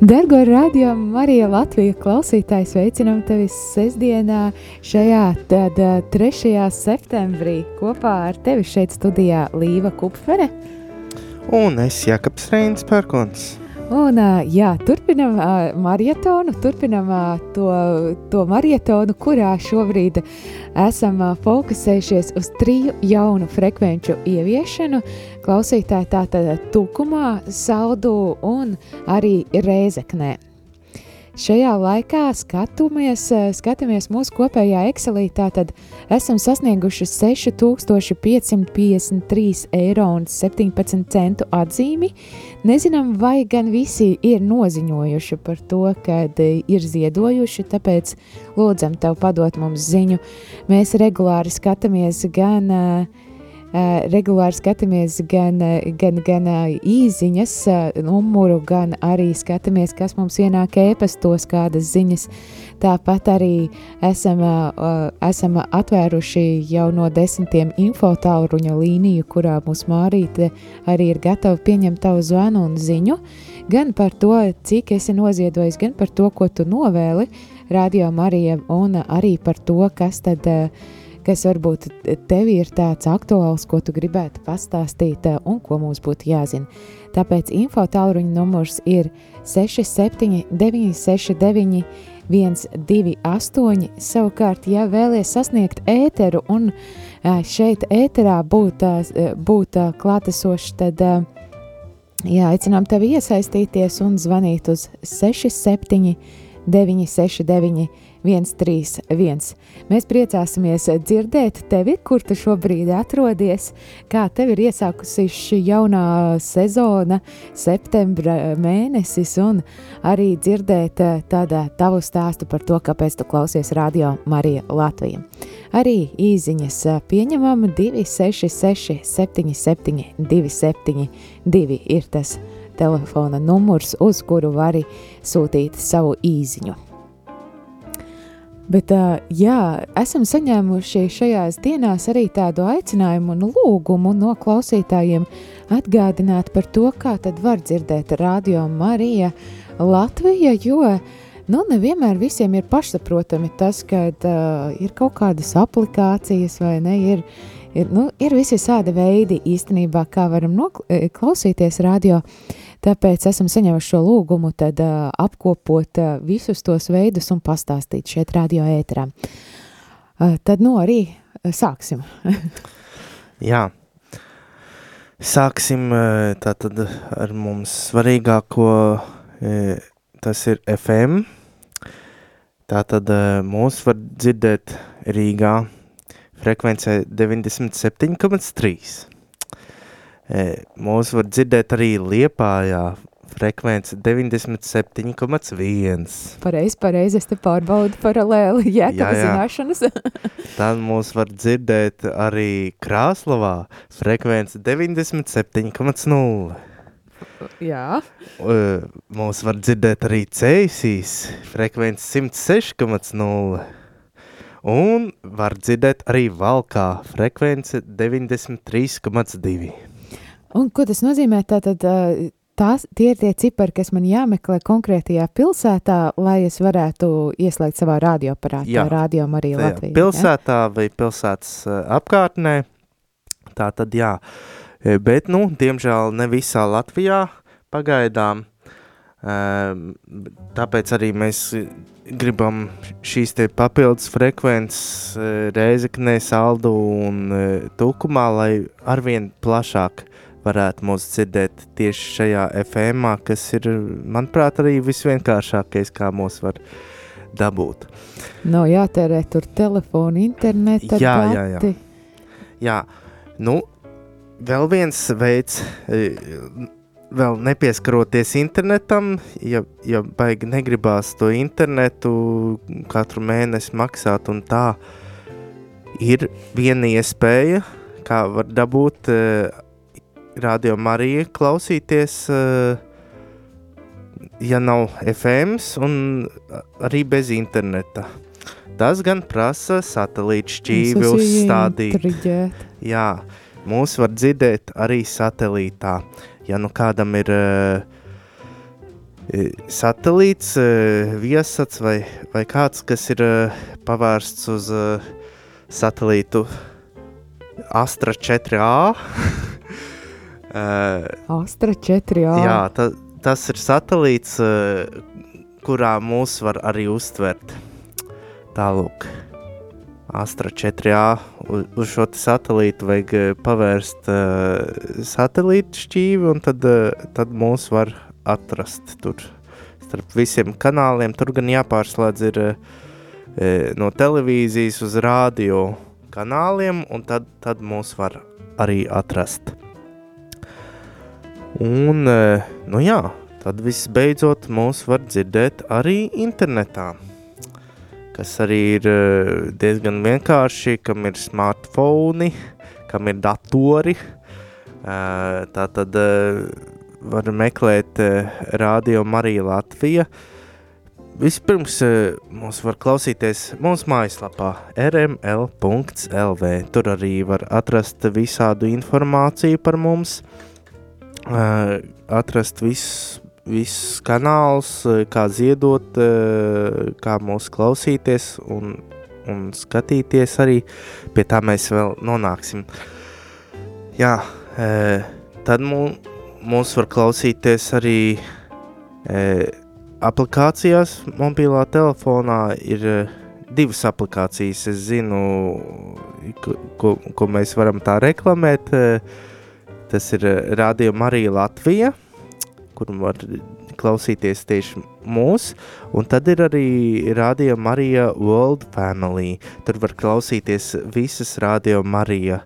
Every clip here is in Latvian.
Dargo radio Marija Latvija klausītājs veicinām tevi sestdienā šajā tad 3. septembrī kopā ar tevi šeit studijā Līva Kupfere. Un es Jakabs Reins Pērkons. Un, jā, turpinam maratonu, turpinam to, to maratonu, kurā šobrīd esam fokusējušies uz triju jaunu frekvenču ieviešanu. Klausītāji tātad Tukumā, Saldu un arī Rēzeknē. Šajā laikā skatāmies, skatāmies mūsu kopējā Excelī, tad esam sasnieguši 6553 eiro un 17 centu atzīmi. Nezinām, vai gan visi ir noziņojuši par to, kad ir ziedojuši, tāpēc lūdzam tev padot mums ziņu. Mēs regulāri skatāmies gan Uh, regulāri skatāmies gan, gan, gan uh, īsiņas numuru, gan arī skatāmies, kas mums ienāk ēpastos, kādas ziņas. Tāpat arī esam, esam atvēruši jau no desmitiem infotāluruņa līniju, kurā mūsu mārīte arī ir gatava pieņemt tavu zvanu un ziņu, gan par to, cik esi noziedojis, gan par to, ko tu novēli radio Marijam, un arī par to, kas tad uh, kas varbūt tev ir tāds aktuāls, ko tu gribētu pastāstīt eh, un ko mums būtu jāzina. Tāpēc info tālruņa numurs ir 67 969 128. Savukārt, ja vēlies sasniegt ēteru un eh, šeit ēterā būt, eh, būt klātesošs, tad jā, aicinām tevi iesaistīties un zvanīt uz 67 969 131. Mēs priecāsimies dzirdēt tevi, kur tu šobrīd atrodies, kā tev ir iesākusi šī jaunā sezona, septembra mēnesis, un arī dzirdēt eh, tādu tavu stāstu par to, kāpēc tu klausies radio Marija Latvija. Arī īziņas eh, pieņemam 266 77 272 ir tas telefona numurs, uz kuru vari sūtīt savu īziņu. Bet, uh, jā, esam saņēmuši šajās dienās arī tādu aicinājumu un lūgumu no klausītājiem atgādināt par to, kā tad var dzirdēt radio Marija Latvija, jo, nu, nevienmēr visiem ir pašsaprotami tas, ka uh, ir kaut kādas aplikācijas vai ne, ir, ir, nu, ir visi sāda veidi īstenībā, kā varam noklausīties radio, Tāpēc esam saņēmuši šo lūgumu tad, uh, apkopot uh, visus tos veidus un pastāstīt šeit radio ēterā. Uh, tad nu arī uh, sāksim. Jā, sāksim tātad ar mums svarīgāko, tas ir FM. Tātad mūs var dzirdēt Rīgā frekvencē 97,3. Mūs var dzirdēt arī Liepājā, frekvence 97,1. Pareizi, pareizi, es te pārbaudu paralēli jēkaba zināšanas. Tad mūs var dzirdēt arī Krāslavā, frekvence 97,0. Jā. Mūs var dzirdēt arī Ceisīs, frekvence 106,0. Un var dzirdēt arī Valkā, frekvence 93,2. Un ko tas nozīmē? Tātad, tās, tie ir tie cipari, kas man jāmeklē konkrētajā pilsētā, lai es varētu ieslēgt savā radioaparātā, jā, radio arī Latvijā. Pilsētā ja? vai pilsētas apkārtnē, tā tad jā. Bet, nu, diemžēl ne visā Latvijā pagaidām, tāpēc arī mēs gribam šīs papildus frekvences Reizeknē, Saldu un Tukumā, lai arvien plašāk varētu mūs dzirdēt tieši šajā FM, kas ir, manuprāt, arī visvienkāršākais, kā mūs var dabūt. Nav jātērē tur telefona, interneta jā. Jā, jā. jā, nu, vēl viens veids, e, vēl nepieskaroties internetam, ja, ja baigi negribās to internetu katru mēnesi maksāt un tā, ir viena iespēja, kā var dabūt uh, Radio Marija klausīties, eh, ja nav FM un arī bez interneta. Tas gan prasa satelīta šķīvi uzstādīt. Intriģēt. Jā, mūs var dzirdēt arī satelītā. Ja nu kādam ir uh, satelīts, viesats vai, vai kāds, kas ir pavērsts uz satelītu Astra 4A. Astra 4A. Jā, ta, tas ir satelīts, kurā mūs var arī uztvert. Tālūk. Astra 4A uz, šo satelītu vajag pavērst uh, satelītu šķīvi, un tad, uh, tad mūs var atrast tur starp visiem kanāliem. Tur gan jāpārslēdz ir uh, no televīzijas uz radio kanāliem, un tad, tad mūs var arī atrast. Un, uh, nu jā, tad viss beidzot mūs var dzirdēt arī internetā kas arī ir eh, diezgan vienkārši, kam ir smartphone, kam ir datori. Eh, tā tad eh, var meklēt Radio Marija Latvija. Vispirms mums var klausīties mūsu mājaslapā rml.lv. Tur arī var atrast visādu informāciju par mums, atrast visus visus kanālus, eh, kā ziedot, eh, kā mūs klausīties un, un skatīties arī. Pie tā mēs vēl nonāksim. Jā, eh, tad mūs var klausīties arī aplikācijās, mobilā telefonā ir divas aplikācijas. Es zinu, ko, ko mēs varam tā reklamēt. Tas ir Radio Marija Latvija kur var klausīties tieši mūs, un tad ir arī Radio Marija World Family. Tur var klausīties visas Radio Marija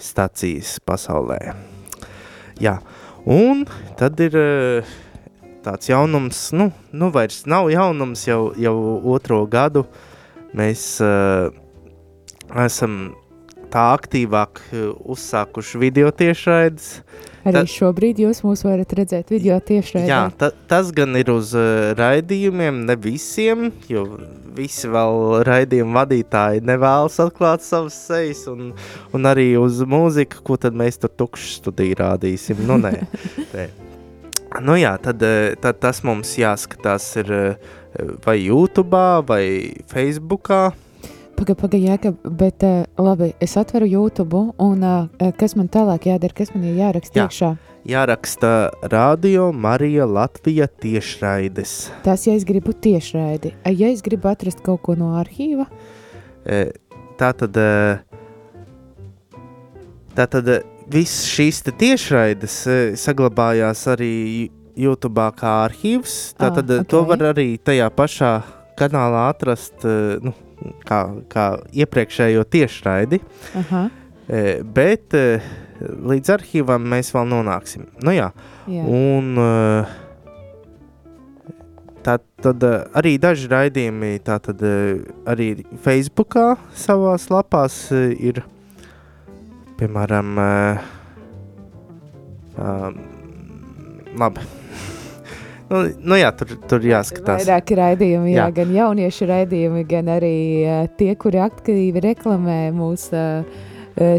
stacijas pasaulē. Jā, un tad ir uh, tāds jaunums, nu, nu vairs nav jaunums jau, jau otro gadu. Mēs uh, esam tā aktīvāk eh, uzsākuši video tiešraides. Arī ta, šobrīd jūs mūs varat redzēt video tiešraidē. Jā, ta, tas gan ir uz uh, raidījumiem, ne visiem, jo visi vēl raidījumu vadītāji nevēlas atklāt savas sejas, un, un arī uz mūziku, ko tad mēs tur tukšu studiju rādīsim. Nu, nē. nē. Nu jā, tad, eh, tad tas mums jāskatās ir vai YouTube, vai Facebookā. Pagaid, pagaid, Jēkab, bet uh, labi, es atveru YouTube, un uh, kas man tālāk jādara, kas man ir jāraksta Jā. iekšā? Jāraksta Radio Marija Latvija tiešraides. Tas, ja es gribu tiešraidi. Ja es gribu atrast kaut ko no arhīva? E, tā tad, tā tad viss šīs tiešraides saglabājās arī YouTube kā arhīvs. Tātad ah, okay. to var arī tajā pašā kanālā atrast, nu, kā, kā iepriekšējo tiešraidi. Aha. E, bet e, līdz arhīvam mēs vēl nonāksim. Nu, jā. Jā. Un, tā, tad arī daži raidījumi, tā tad arī Facebookā savās lapās ir, piemēram, labi, Nu, nu jā, tur, tur jāskatās. Vairāki raidījumi, jā, jā. gan jauniešu raidījumi, gan arī uh, tie, kuri aktīvi reklamē mūsu uh,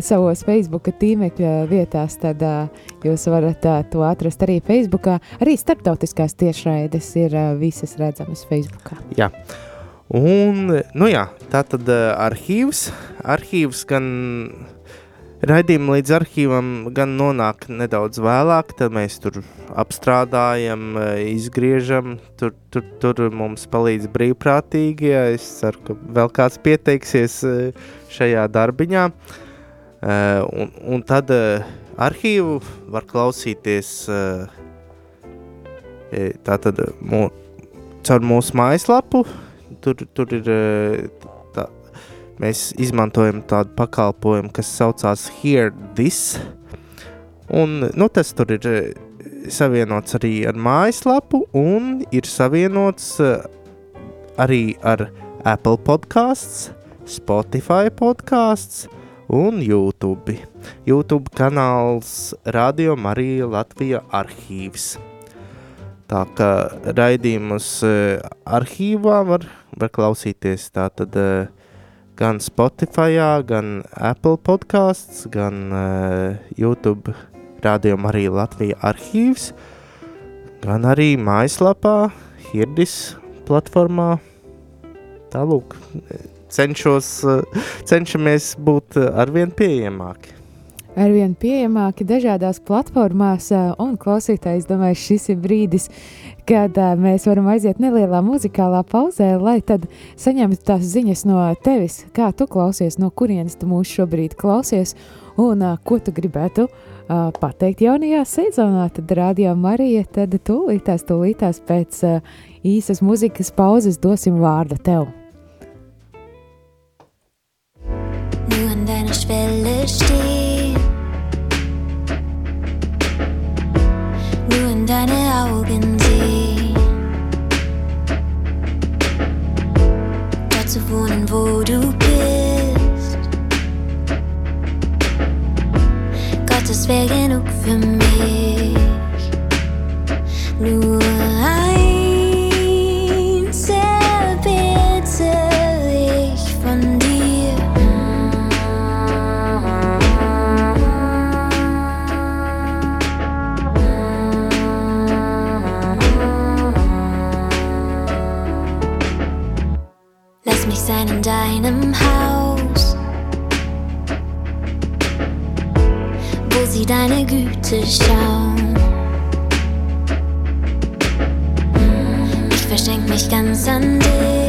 savos Facebook tīmekļa vietās, tad uh, jūs varat uh, to atrast arī Facebook. Arī starptautiskās tiešraides ir uh, visas redzamas Facebook. Jā. Un, nu jā, tā tad uh, arhīvs, arhīvs gan Raidījumi līdz arhīvam gan nonāk nedaudz vēlāk, tad mēs tur apstrādājam, izgriežam. Tur, tur, tur mums palīdz brīvprātīgi. Es ceru, ka vēl kāds pieteiksies e, šajā darbiņā. E, un, un tad arhīvu var klausīties tātad mū, caur mūsu mājaslapu. Tur, tur ir mēs izmantojam tādu pakalpojumu, kas saucās Hear This. Un, nu, tas tur ir eh, savienots arī ar mājaslapu un ir savienots eh, arī ar Apple podkāsts, Spotify podkāsts un YouTube. YouTube kanāls Radio Marija Latvija arhīvs. Tā kā raidījumus uh, arhīvā var, var klausīties tātad uh, gan Spotify, gan Apple podkāsts, gan uh, YouTube rādījuma arī Latvijas arhīvs. gan arī mājaslapā, Hirdis platformā. Tālūk, cenšos, cenšamies būt arvien pieejamāki. Arvien pieejamāki dažādās platformās, un klausītājs, domāju, šis ir brīdis, kad mēs varam aiziet nelielā muzikālā pauzē, lai tad saņemtu tās ziņas no tevis, kā tu klausies, no kurienes tu mūs šobrīd klausies, un ko tu gribētu pateikt jaunajā sezonā. Tad rādījā Marija, tad tūlītās, tūlītās pēc īsas muzikas pauzes dosim vārdu tev. Nur an deiner Schwelle stehen, nur in deine Augen sehen. Dort zu wohnen, wo du bist. Gott, das wäre genug für mich. Nur eins in deinem Haus, wo sie deine Güte schauen. Ich verschenk mich ganz an dich.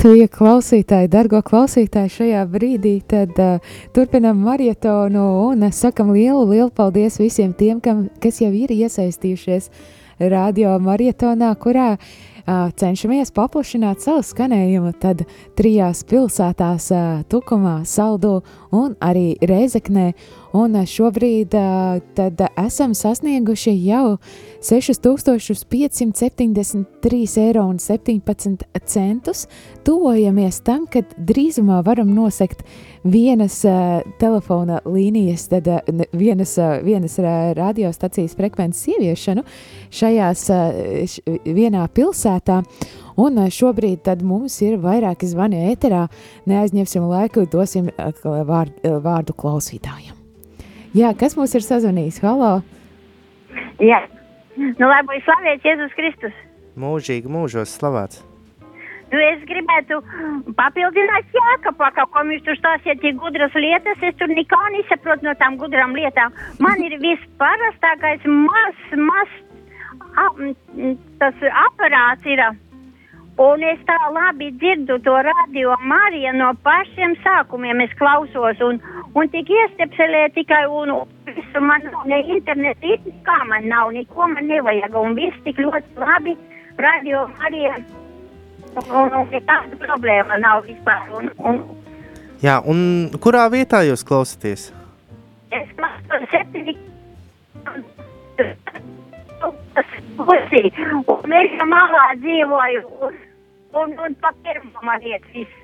Latvija klausītāji, dargo klausītāji, šajā brīdī tad uh, turpinam marietonu un sakam lielu, lielu paldies visiem tiem, kam, kas jau ir iesaistījušies radio marietonā, kurā uh, cenšamies paplašināt savu skanējumu tad trijās pilsētās uh, Tukumā, Saldu un arī Reizeknē. Un uh, šobrīd uh, tad esam sasnieguši jau 6573 eiro un 17 centus. Tuvojamies tam, ka drīzumā varam nosekt vienas uh, telefona līnijas, tad uh, vienas, uh, vienas radiostacijas frekvences ieviešanu šajās š, vienā pilsētā. Un šobrīd mums ir vairāki zvani ēterā. Neaizņemsim laiku, dosim vārdu, vārdu klausītājiem. Jā, kas mums ir sazvanījis? Halo! Jā, nu, lai būtu slavēts Jēzus Kristus. Mūžīgi mūžos slavēts. Nu, es gribētu papildināt Jākapā, ka ko viņš tur stāstīja tik gudras lietas, es tur nekā nesaprotu no tām gudrām lietām. Man ir visparastākais maz, maz ap, tas aparāts ir. Un es tā labi dzirdu to radio Mariju no pašiem sākumiem. Es klausos un, un tik iestepselē tikai un visu man nav ne interneta, kā man nav, neko man nevajag. Un viss tik ļoti labi radio Marija. Un, un, un nekāda problēma nav vispār. Un, un Jā, un kurā vietā jūs klausāties? es mācos septiņi. Pusī. Un es malā dzīvoju. Un, un, un pa pirmo man iet viss.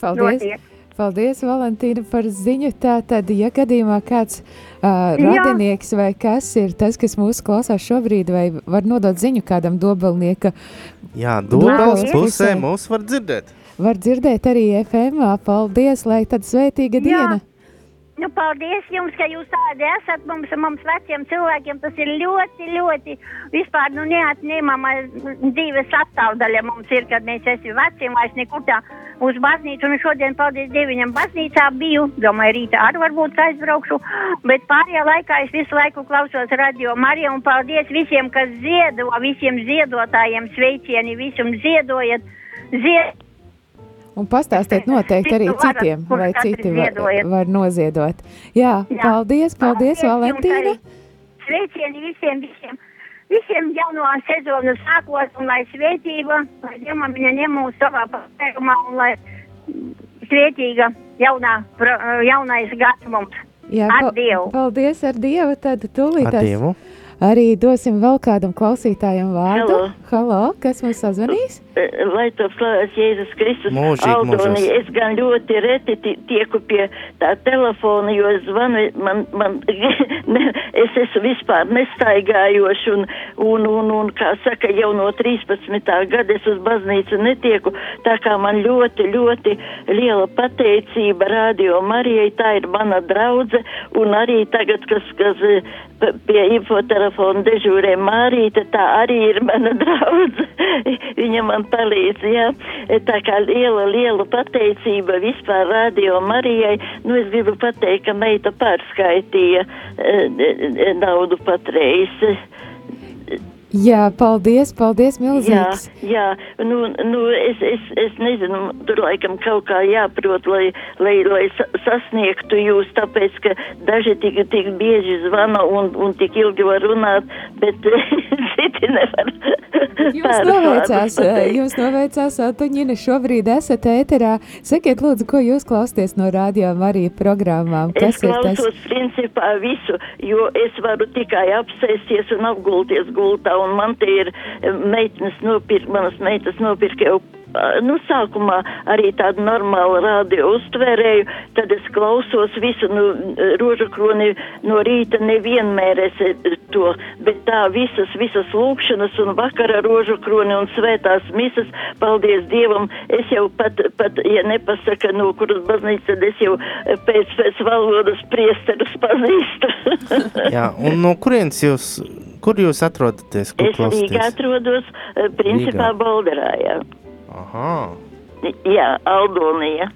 Paldies! notiek. Paldies, Valentīna, par ziņu. Tātad, ja gadījumā kāds uh, radinieks vai kas ir tas, kas mūsu klausās šobrīd, vai var nodot ziņu kādam dobelnieka, Jā, pusē pusē. mūs var dzirdēt. var dzirdēt arī FM. Paldies, lai tad svētīga Jā. diena! Nu, paldies jums, ka jūs tādi esat mums, mums veciem cilvēkiem. Tas ir ļoti, ļoti vispār nu, neatņemama dzīves sastāvdaļa mums ir, kad mēs esam veci, vairs nekur tā uz baznīcu. Un šodien, paldies Dievam, baznīcā biju. Domāju, rītā arī varbūt aizbraukšu. Bet pārējā laikā es visu laiku klausos radio Mariju un paldies visiem, kas ziedo, visiem ziedotājiem sveicieni, visum ziedojat. Zied Un pastāstiet noteikti arī citiem, vai citi var, var noziedot. Jā, Jā. paldies, paldies, Paldies Valentīna! Sveicieni visiem, visiem, visiem jauno sezonu sākot, un lai svētība, lai Dievam viņa ņem mūs savā paspējumā, un lai svētīga jaunā, jaunais gads mums. Jā, Ar pal- Dievu. Paldies ar Dievu, tad tūlīt Ar Dievu. arī dosim vēl kādam klausītājam vārdu. Halo. Halo, kas mums sazvanīs? Lai to slavēts Jēzus Kristus. Mūžīgi Aldoni, mūžos. es gan ļoti reti ti- tieku pie tā telefona, jo zvanu, man, man, ne, es esmu vispār nestaigājoši un, un, un, un, kā saka, jau no 13. gada es uz baznīcu netieku, tā kā man ļoti, ļoti liela pateicība Radio Marijai, tā ir mana draudze, un arī tagad, kas, kas p- pie infotelefona dežūrē Mārīte, tā arī ir mana draudze. Viņa man palīdz, jā. Tā kā liela, liela pateicība vispār Radio Marijai. Nu, es gribu pateikt, ka meita pārskaitīja e, naudu patreiz. Jā, paldies, paldies, Jā, milzīgs. jā, nu, nu es, es, es nezinu, tur laikam kaut kā jāprot, lai, lai, lai sa- sasniegtu jūs, tāpēc, ka daži tik, tik bieži zvana un, un tik ilgi var runāt, bet citi nevar. Jums noveicās, jums noveicās, Antoņina, šobrīd esat ēterā. Sakiet, lūdzu, ko jūs klausties no radio Marija programmām? Es Kas ir tas? klausos principā visu, jo es varu tikai apsēsties un apgulties gultā, un man te ir eh, meitnes nopirkt, manas meitas nopirka jau. Eh, Nu, sākumā arī tādu normālu radio uztvērēju, tad es klausos visu, nu, rožu kroni no rīta nevienmēr es eh, to, bet tā visas, visas lūkšanas un vakara rožu kroni un svētās misas, paldies Dievam, es jau pat, pat ja nepasaka, no kuras baznīca, tad es jau eh, pēc, pēc valodas priesterus pazīstu. Jā, un no kurienes jūs, kur jūs atrodaties, es Rīgā atrodos, principā Rīgā. Balderājā. Aha, Jā, Aldonija.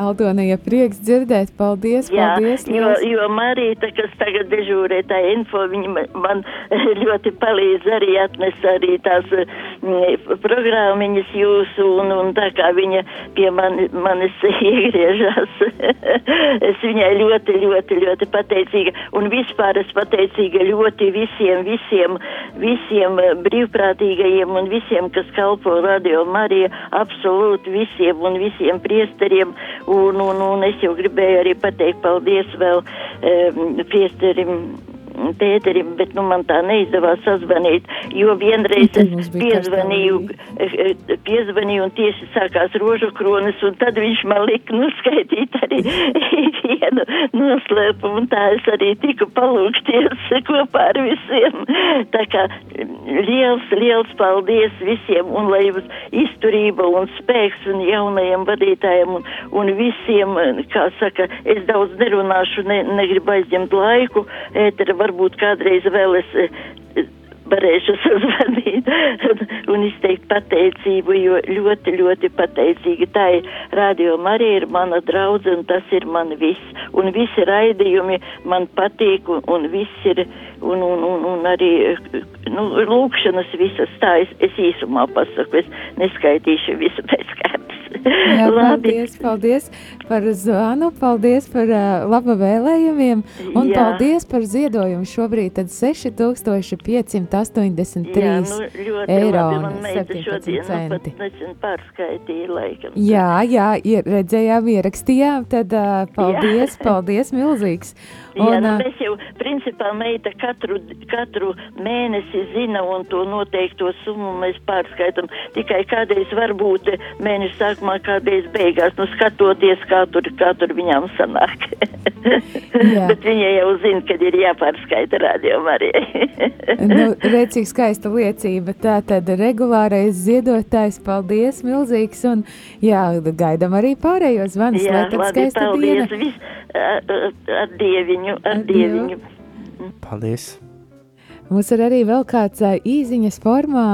Aldonija, prieks dzirdēt. Paldies, Jā, paldies. jo, liels. jo Marīta, kas tagad dežūrē tā info, viņa ma- man ļoti palīdz arī atnes arī tās mm, programmiņas jūsu, un, un tā kā viņa pie mani, manis iegriežas, es viņai ļoti, ļoti, ļoti pateicīga, un vispār es pateicīga ļoti visiem, visiem, visiem brīvprātīgajiem un visiem, kas kalpo Radio Marija, absolūti visiem un visiem priesteriem, un, un, un es jau gribēju arī pateikt paldies vēl um, priesterim. Pēterim, bet nu, man tā neizdevās sazvanīt, jo vienreiz Nu, es piezvanīju, eh, eh, piezvanīju un tieši sākās rožu kronis, un tad viņš man lika nuskaitīt arī vienu noslēpumu, un tā es arī tiku palūkties kopā ar visiem. Tā kā mm, liels, liels paldies visiem, un lai jums izturība un spēks un jaunajiem vadītājiem un, un visiem, eh, kā saka, es daudz nerunāšu, ne, negribu aizņemt laiku, ētera varbūt kādreiz vēl es eh, varēšu sazvanīt un izteikt pateicību, jo ļoti, ļoti pateicīgi. Tā ir radio Marija, ir mana draudze, un tas ir man viss. Un visi raidījumi man patīk, un, un viss ir, un, un, un, un arī, nu, lūkšanas visas tā, es, es īsumā pasaku, es neskaitīšu visu pēc kārtas. Jā, paldies, paldies par zvanu, paldies par uh, laba vēlējumiem un Jā. paldies par ziedojumu. Šobrīd tad 6583 Jā, nu, eiro labi, un man meita 17 šodien, nu, centi. laikam. Jā, jā, ir, redzējām, ierakstījām, tad uh, paldies, paldies milzīgs. Jā, Un, nu, ā, mēs jau, principā, meita katru, katru mēnesi zina un to noteikto summu mēs pārskaitam. Tikai kādreiz varbūt mēneša sākumā, kādreiz beigās, nu skatoties, kā tur, kā tur viņām sanāk. Bet viņa jau zina, kad ir jāpārskaita radio Marijai. nu, redz, cik skaista liecība. Tā tad regulārais ziedotājs, paldies, milzīgs, un jā, gaidam arī pārējos zvanus, lai tad skaista paldies, diena. Vis, ar, ar dieviņu, ar, ar dieviņu. Paldies! Mums ir arī vēl kāds īsiņas formā,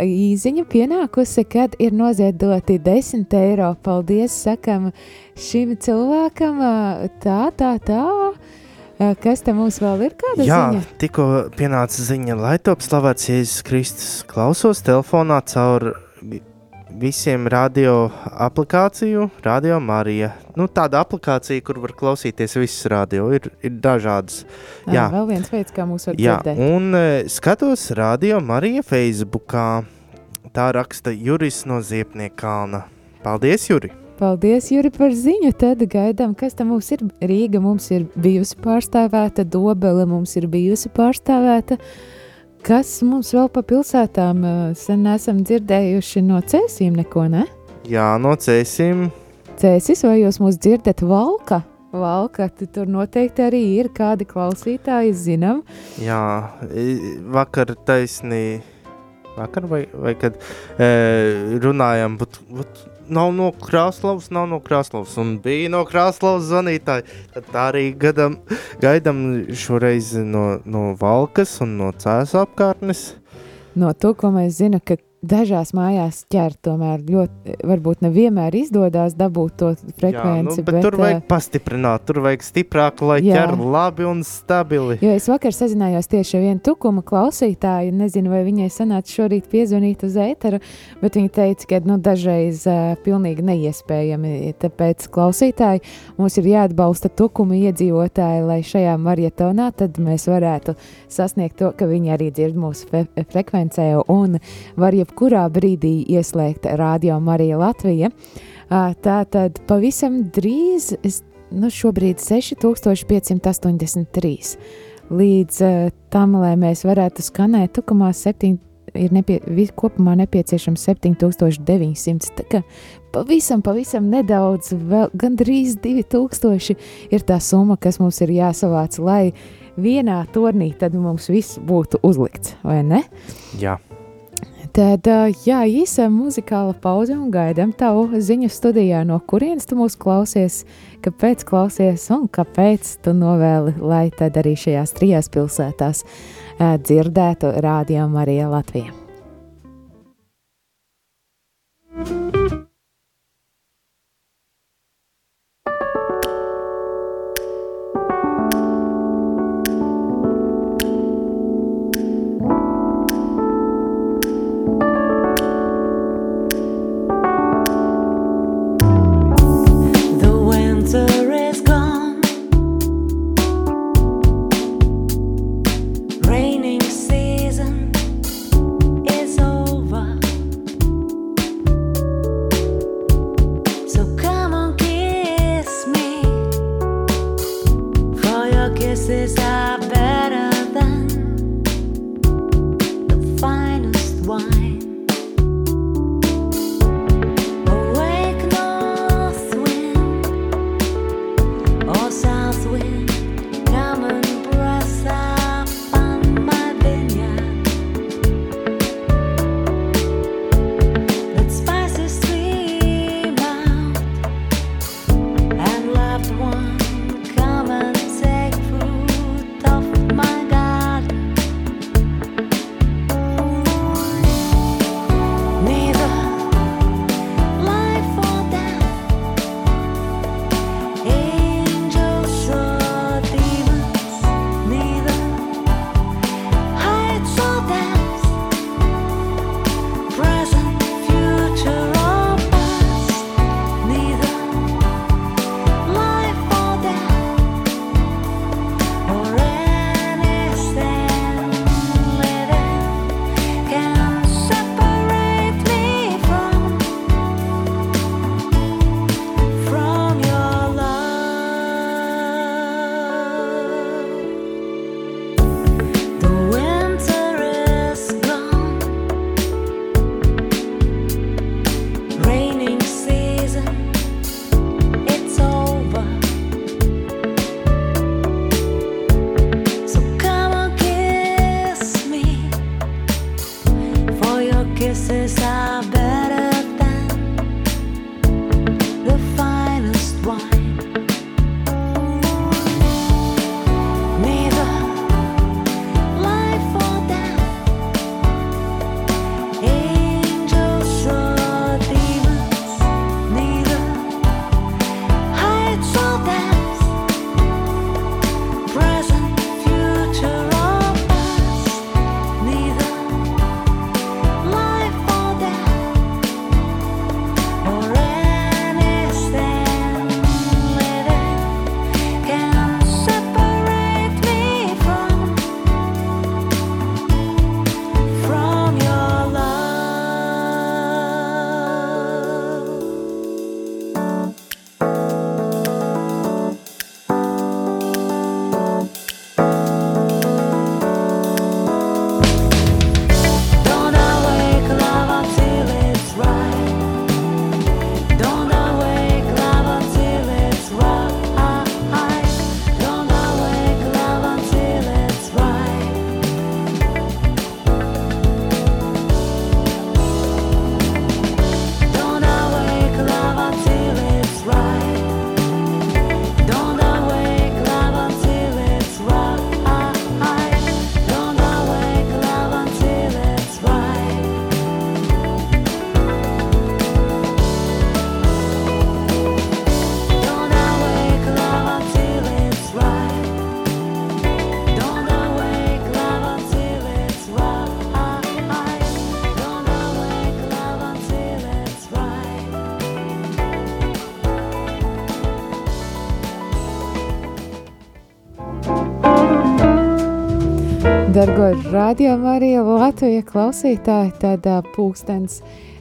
īsiņa pienākusi, kad ir noziedoti 10 eiro. Paldies, sakam, šim cilvēkam. Tā, tā, tā. Kas te mums vēl ir? Jā, ziņa? tikko pienāca ziņa, lai top slavēts Jēzus Kristus. Klausos telefonā caur visiem radio aplikāciju, Radio Marija. Nu, tāda aplikācija, kur var klausīties visas radio, ir, ir dažādas. Jā, jā, vēl viens veids, kā mūs var jā, dzirdēt. Un uh, skatos Radio Marija Facebookā. Tā raksta Juris no Ziepnieka kalna. Paldies, Juri! Paldies, Juri, par ziņu. Tad gaidām, kas tam mums ir. Rīga mums ir bijusi pārstāvēta, Dobele mums ir bijusi pārstāvēta. Uh, Kas mums vēl pa pilsētām sen esam dzirdējuši no cēsīm neko, ne? Jā, no cēsīm. Cēsis, vai jūs mūs dzirdat valka? Valka, tur noteikti arī ir kādi klausītāji, zinām. Jā, vakar taisnī, vakar vai, vai kad e, runājam, bet, bet nav no Krasnodas, nav no Krasnodas, un bija no Krasnodas zvanītāji. Tad arī gadam, gaidām šoreiz no, no Valkas un no Cēlā apkārtnes. No to, ko mēs zinām, ka dažās mājās ķert, tomēr ļoti, varbūt nevienmēr izdodas dabūt to frekvenci. Jā, nu, bet, bet tur vajag pastiprināt, tur vajag stiprāk, lai jā. ķer labi un stabili. Jo es vakar sazinājos tieši ar vienu tukuma klausītāju, nezinu, vai viņai sanāca šorīt piezvanīt uz ēteru, bet viņa teica, ka nu, dažreiz uh, pilnīgi neiespējami, tāpēc klausītāji mums ir jāatbalsta tukuma iedzīvotāji, lai šajā marietonā tad mēs varētu sasniegt to, ka viņi arī dzird mūsu frekvencē un var jau jebkurā brīdī ieslēgt radio Marija Latvija. Tā tad pavisam drīz, es, nu šobrīd 6583. Līdz tam, lai mēs varētu skanēt, tukumā 7, ir nepie, kopumā nepieciešams 7900. Tā kā pavisam, pavisam nedaudz, vēl gandrīz 2000 ir tā summa, kas mums ir jāsavāc, lai vienā tornī tad mums viss būtu uzlikts, vai ne? Jā. Tad, jā, īsa muzikāla pauze un gaidām tavu ziņu studijā, no kurienes tu mūs klausies, kāpēc klausies un kāpēc tu novēli, lai tad arī šajās trijās pilsētās dzirdētu rādījumu Marija Latvija. Dargo radio Marija Latvija klausītāji, tad pūkstens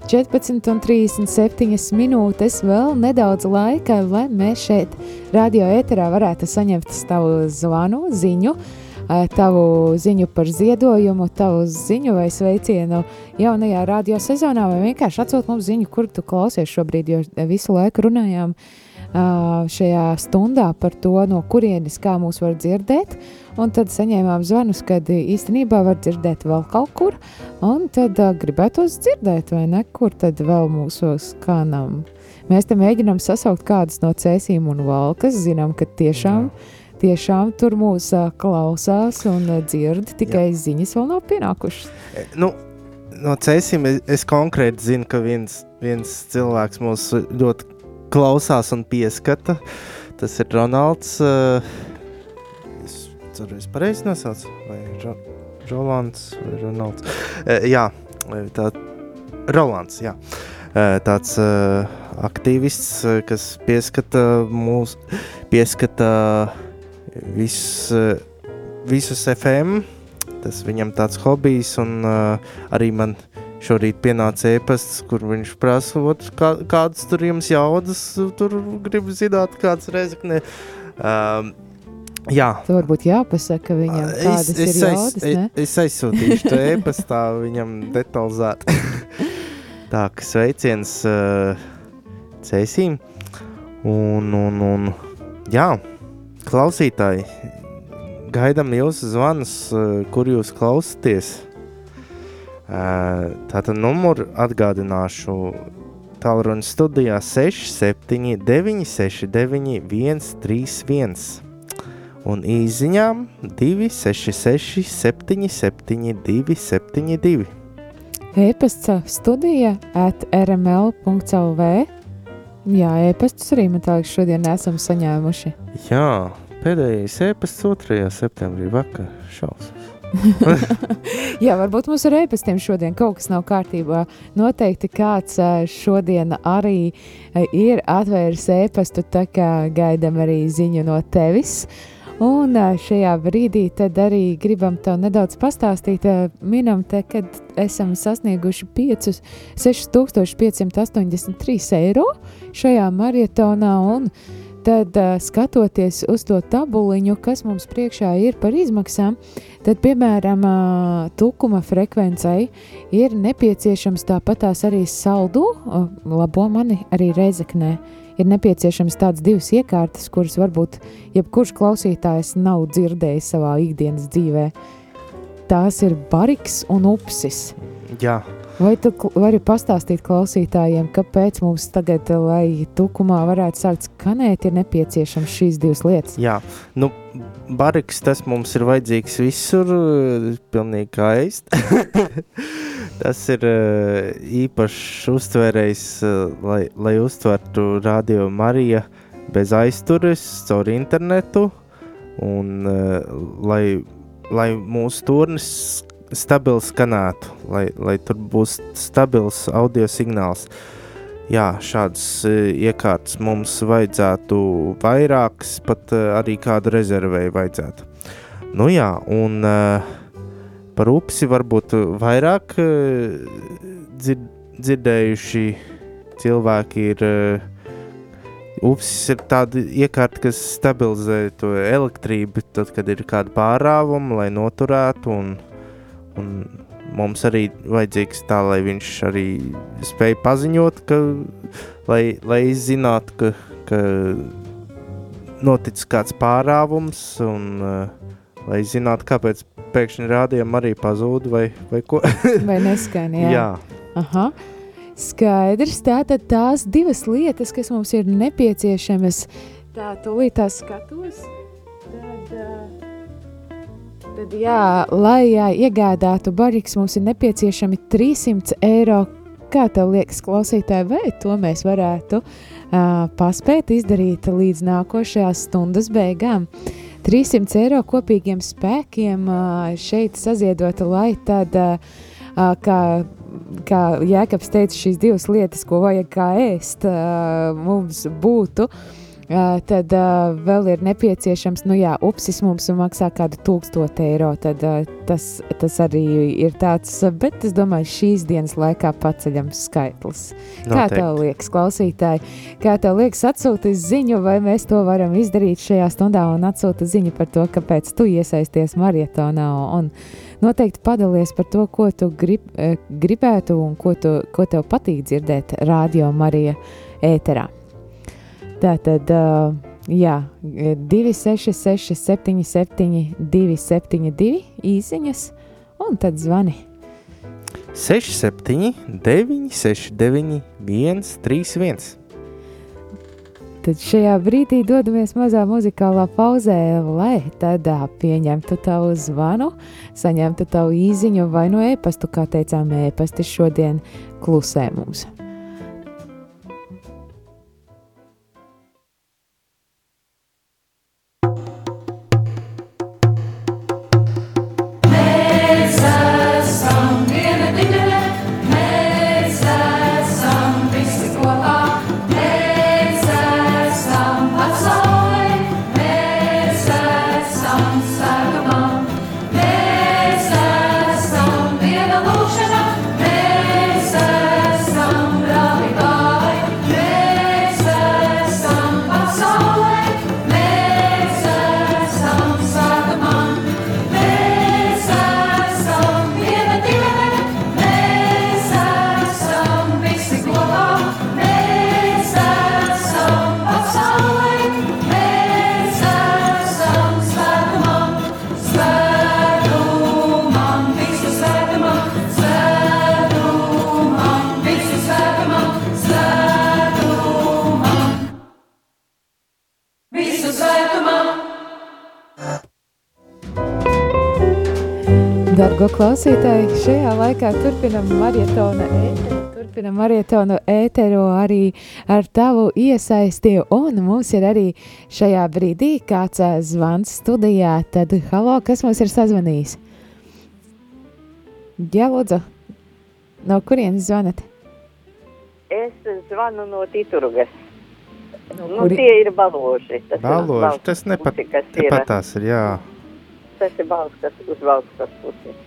14,37 minūtes, vēl nedaudz laika, lai mēs šeit, radio ēterā, varētu saņemt tavu zvanu, ziņu, tavu ziņu par ziedojumu, tavu ziņu vai sveicienu jaunajā radio sezonā, vai vienkārši atsūt mums ziņu, kur tu klausies šobrīd, jo visu laiku runājām šajā stundā par to, no kurienes kā mūs var dzirdēt, un tad saņēmām zvanus, kad īstenībā var dzirdēt vēl kaut kur, un tad uh, gribētos dzirdēt, vai ne, kur tad vēl mūsos kanam. Mēs te mēģinām sasaukt kādus no cēsīm un valkas, zinām, ka tiešām, Jā. tiešām tur mūs uh, klausās un uh, dzird, tikai Jā. ziņas vēl nav pienākušas. Nu, no cēsīm es, es konkrēti zinu, ka viens, viens cilvēks mūs ļoti klausās un pieskata, tas ir Ronalds, uh, ceru, es pareizi nosaucu, vai Ro Rolands vai Ronalds. E, jā, tā, Rolands, jā. E, tāds aktīvists, kas pieskata mūs, pieskata visus, visus FM, tas viņam tāds hobijs, un arī man šorīt pienāca ēpasts, kur viņš prasa, kā, kādas tur jums jaudas, tur grib zināt, kāds reizekne. Um, Jā, tā varbūt jāpasaka viņam, kādas es, es ir jaudas. Es, ne? es aizsūtīšu to e-pastā viņam detalizēti. tā, ka sveiciens uh, Cēsīm. Un, un, un, jā, klausītāji, gaidām jūsu zvanus, uh, kur jūs klausāties. Tātad numuru atgādināšu tālruņa studijā 679 691 131 un īsiņām 266, 77, 272. E-pasta studija at rml.clv. Jā, e-pastus arī man liekas, šodien esam saņēmuši. Jā, pēdējais e-pasts 2. septembrī vakar šausmas. Jā, varbūt mums ar e-pastiem šodien kaut kas nav kārtībā. Noteikti kāds šodien arī ir atvēris e-pastu, tā kā gaidām arī ziņu no tevis. Un šajā brīdī arī gribam tev nedaudz pastāstīt, minam te, kad esam sasnieguši 5, 6583 eiro šajā maratonā tad skatoties uz to tabuliņu, kas mums priekšā ir par izmaksām, tad, piemēram, tukuma frekvencei ir nepieciešams tāpatās arī saldu, labo mani arī reizeknē, ir nepieciešams tādas divas iekārtas, kuras varbūt jebkurš klausītājs nav dzirdējis savā ikdienas dzīvē. Tās ir bariks un upsis. Jā. Vai tu vari pastāstīt klausītājiem, kāpēc mums tagad, lai tukumā varētu sākt skanēt, ir nepieciešams šīs divas lietas? Jā, nu, bariks tas mums ir vajadzīgs visur, pilnīgi ēst. Tas ir uh, īpašs uztvērējs, uh, lai, lai uztvertu radio Mariju bez aiztures, caur internetu, un lai, lai mūsu turnis stabili skanētu, lai, lai tur būs stabils audio signāls. Jā, šādas uh, iekārtas mums vajadzētu vairākas, pat uh, arī kādu rezervēju vajadzētu. Nu jā, un uh, Par upsi varbūt vairāk eh, dzird, dzirdējuši cilvēki ir. Eh, upsis ir tāda iekārta, kas stabilizē to elektrību, tad, kad ir kāda pārāvuma, lai noturētu. Un, un mums arī vajadzīgs tā, lai viņš arī spēj paziņot, ka, lai, lai zinātu, ka, ka noticis kāds pārāvums un uh, lai zinātu, kāpēc pēkšņi rādījām arī pazūd vai, vai ko. vai neskan, jā. jā. Aha. Skaidrs, tātad tās divas lietas, kas mums ir nepieciešamas, tā tūlīt tās skatos, tad, tad jā, lai jā, iegādātu bariks, mums ir nepieciešami 300 eiro. Kā tev liekas, klausītāji, vai to mēs varētu uh, paspēt izdarīt līdz nākošajās stundas beigām? Uh, 300 eiro kopīgiem spēkiem šeit saziedota, lai tad, kā, kā Jēkabs teica, šīs divas lietas, ko vajag kā ēst, mums būtu. Uh, tad uh, vēl ir nepieciešams, nu jā, upsis mums maksā kādu tūkstošu eiro. Tad uh, tas, tas arī ir tāds, bet es domāju, šīs dienas laikā paceļams skaitlis. Kā Noteikti. tev liekas, klausītāji, kā tev liekas, atsūti ziņu, vai mēs to varam izdarīt šajā stundā un atsūti ziņu par to, kāpēc tu iesaisties marietonā un noteikti padalies par to, ko tu grib, gribētu un ko, tu, ko tev patīk dzirdēt radio Marija ēterā. Tā tad, uh, jā, 266, 77, 272 īsiņas, un tad zvani. 67, 9, 69, 1, 3, 1. Tad šajā brīdī dodamies mazā muzikālā pauzē, lai tādā pieņemtu tavu zvanu, saņemtu tavu īziņu vai no e-pastu, kā teicām, e-pasti šodien klusē mums. Klausītāji, šajā laikā turpinam maratona ēteru. Turpinam maratonu ēteru arī ar tavu iesaisti, un mums ir arī šajā brīdī kāds zvans studijā. Tad, halo, kas mums ir sazvanījis? Jā, lūdzu, no kurienes zvanat? Es zvanu no Titurgas. Nu, Kuri- tie ir baloži. Tas ir Baloži, tas nepat, kas ir. tepat tās ir, jā. Tas ir balsts, kas uz valsts pusi.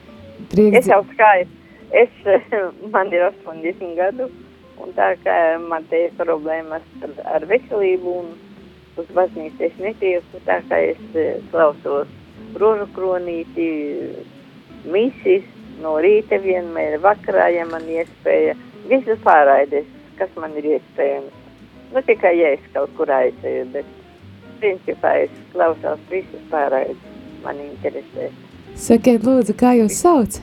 Prieks, Es jau skaitu. Es, man ir 80 gadu, un tā kā man te ir problēmas ar, veselību, un uz baznīcu es netieku, tā kā es klausos rožu kronīti, misis, no rīta vienmēr, vakarā, ja man iespēja, visas pārraides, kas man ir iespējams. Nu, tikai, ja es kaut kur aizēju, bet principā es klausos visas pārraides, man interesē. Sakiet, lūdzu, kā jūs sauc?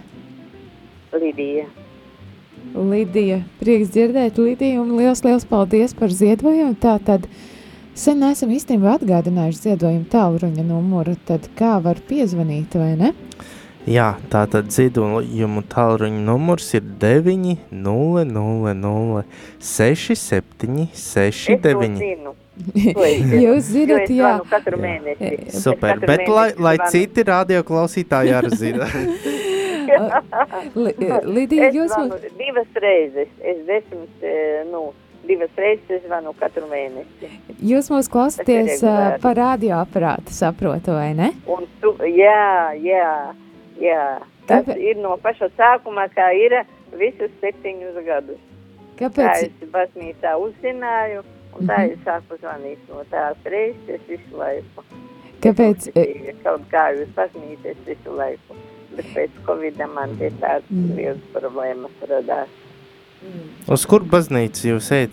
Lidija. Lidija, prieks dzirdēt, Lidija, un liels, liels paldies par ziedojumu. Tā tad sen esam īstenībā atgādinājuši ziedojumu tālruņa numuru, tad kā var piezvanīt, vai ne? Jā, tā tad ziedojumu tālruņa numurs ir 9, 0, 0, 0, 6, 7, 6, Es to 9. zinu. To es zinu. Jūs zināt, jā. zvanu Katru mēnesi. Es Super, katru bet lai, mēnesi lai zvanu. citi radioklausītāji arī zina. Li, Lidija, jūs mums divas reizes. Es desmit, eh, nu, divas reizes es zvanu katru mēnesi. Jūs mūs klausāties uh, par radioaparātu, saprotu, vai ne? Un tu, jā, jā, jā. Tas Kāpēc? ir no paša sākuma, kā ir visus septiņus gadus. Tā Kāpēc? es baznīcā uzzināju, un tā Mhm. es sāku zvanīt no tās reizes visu laiku. Kāpēc? e, Uzticīgi Kaut kā uz baznīcas visu laiku. Bet pēc Covid man tie tādas Mm. liels problēmas radās. Uz kur baznīcu jūs ejat?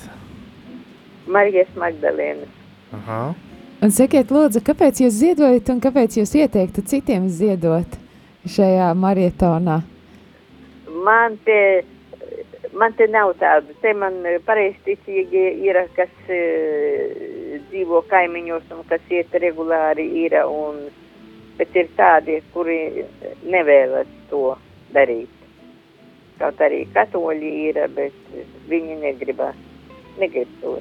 Marijas Magdalēnas. Aha. Un sakiet, lūdzu, kāpēc jūs ziedojat un kāpēc jūs ieteiktu citiem ziedot šajā marietonā? Man te, man te nav tādu. Te man pareizticīgi ir, kas e, dzīvo kaimiņos un kas iet regulāri ir. Un, bet ir tādi, kuri nevēlas to darīt. Kaut arī katoļi ir, bet viņi negribas. Negrib to.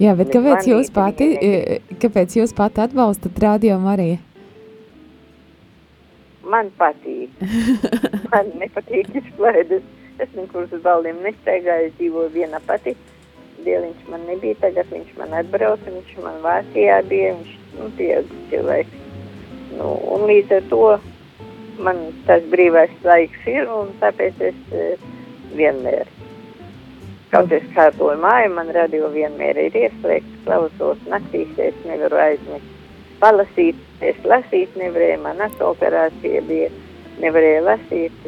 Jā, bet kāpēc jūs pati, viņa negrib. e, kāpēc jūs pati atbalstat radio Mariju? Man patīk. Man nepatīk izklaides. Es nekur uz baldiem nestaigāju, dzīvoju viena pati. dēļ viņš man nebija. Tagad viņš man atbrauca, viņš man Vācijā bija, viņš nu, pieaugušs cilvēks. Nu, un līdz ar to man tas brīvais laiks ir, un tāpēc es uh, vienmēr. Kaut es kārtoju māju, man radio vienmēr ir ieslēgts, klausos naktīs, es nevaru aizmigt. Palasīt, es lasīt nevarēju, man operācija bija, nevarēju lasīt,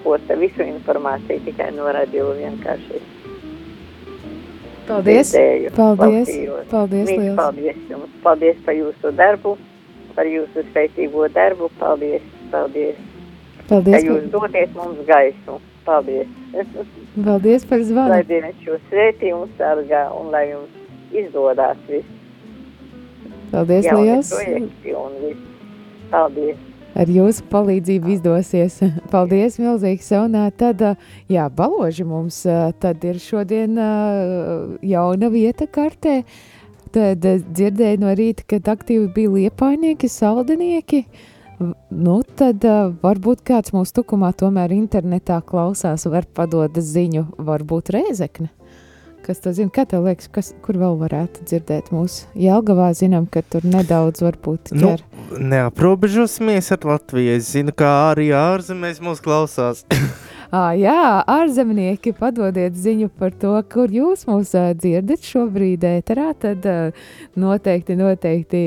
neko, tā visu informāciju tikai no radio vienkārši. Paldies! Dzirdēju, Paldies! klausījos. Paldies! Liels. paldies jums, paldies par jūsu darbu, par jūsu spēcīgo darbu, paldies, paldies, ka Paldies, jūs doties mums gaisu, paldies. paldies par lai zvanu! Dievs jūs svētī un sargā, un lai jums izdodās viss Paldies liels! Paldies! Ar jūsu palīdzību izdosies. Paldies, milzīgs. Un tad, jā, baloži mums tad ir šodien jauna vieta kartē. Tad dzirdēju no rīta, kad aktīvi bija liepainieki, saldinieki. Nu, tad ā, varbūt kāds mūsu tukumā tomēr internetā klausās, var padot ziņu, varbūt rēzekne. Kas to zina? Kā tev liekas, kas, kur vēl varētu dzirdēt mūsu Jelgavā? Zinām, ka tur nedaudz varbūt Nu, ķer. neaprobežosimies ar Latviju. Es zinu, ka arī ārzemēs mūs klausās. À, jā, ārzemnieki, padodiet ziņu par to, kur jūs mūs dzirdat šobrīd. Ēterā, tad noteikti, noteikti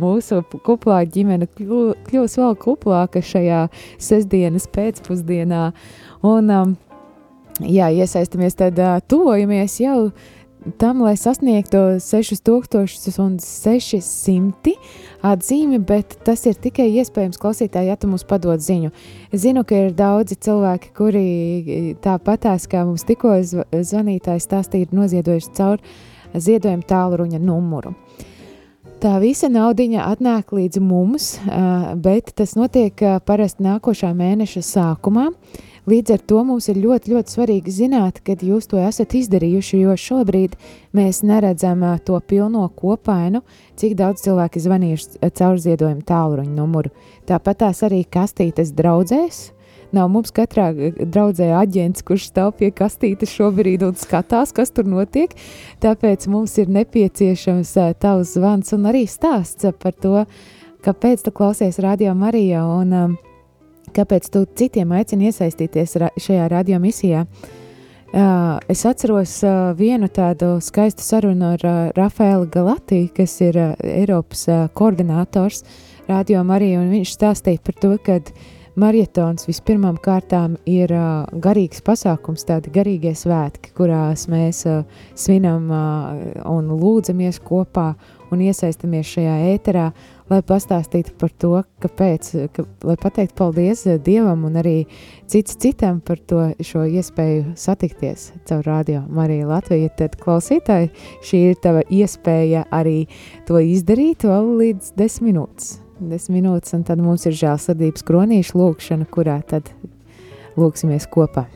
mūsu kuplā ģimene kļū, kļūs vēl kuplāka šajā sestdienas pēcpusdienā. Un, um, jā, iesaistamies, tad uh, tuvojamies jau tam, lai sasniegtu 6600 atzīmi, bet tas ir tikai iespējams klausītāji, ja tu mums padod ziņu. Es zinu, ka ir daudzi cilvēki, kuri tāpatās kā mums tikko zv- zvanītājs stāstīja, ir noziedojuši caur ziedojumu tālruņa numuru. Tā visa naudiņa atnāk līdz mums, bet tas notiek parasti nākošā mēneša sākumā. Līdz ar to mums ir ļoti, ļoti svarīgi zināt, kad jūs to esat izdarījuši, jo šobrīd mēs neredzam to pilno kopainu, cik daudz cilvēki zvanījuši caur ziedojumu tālruņa numuru. Tāpat tās arī kastītes draudzēs. Nav mums katrā draudzē aģents, kurš stāv pie kastītes šobrīd un skatās, kas tur notiek. Tāpēc mums ir nepieciešams tavs zvans un arī stāsts par to, kāpēc tu klausies Radio Marijā un um, kāpēc tu citiem aicini iesaistīties ra šajā radio misijā. Uh, es atceros uh, vienu tādu skaistu sarunu ar uh, Rafaelu Galatī, kas ir uh, Eiropas uh, koordinators Radio Marija, un viņš stāstīja par to, ka marietons vispirmām kārtām ir uh, garīgs pasākums, tādi garīgie svētki, kurās mēs uh, svinam uh, un lūdzamies kopā un iesaistamies šajā ēterā, lai pastāstītu par to, kāpēc, ka, lai pateiktu paldies eh, Dievam un arī cits citam par to šo iespēju satikties caur radio Mariju Latviju. Tad klausītāji, šī ir tava iespēja arī to izdarīt vēl līdz desmit minūtes. Desmit minūtes, un tad mums ir žēlsirdības kronīša lūkšana, kurā tad lūksimies kopā.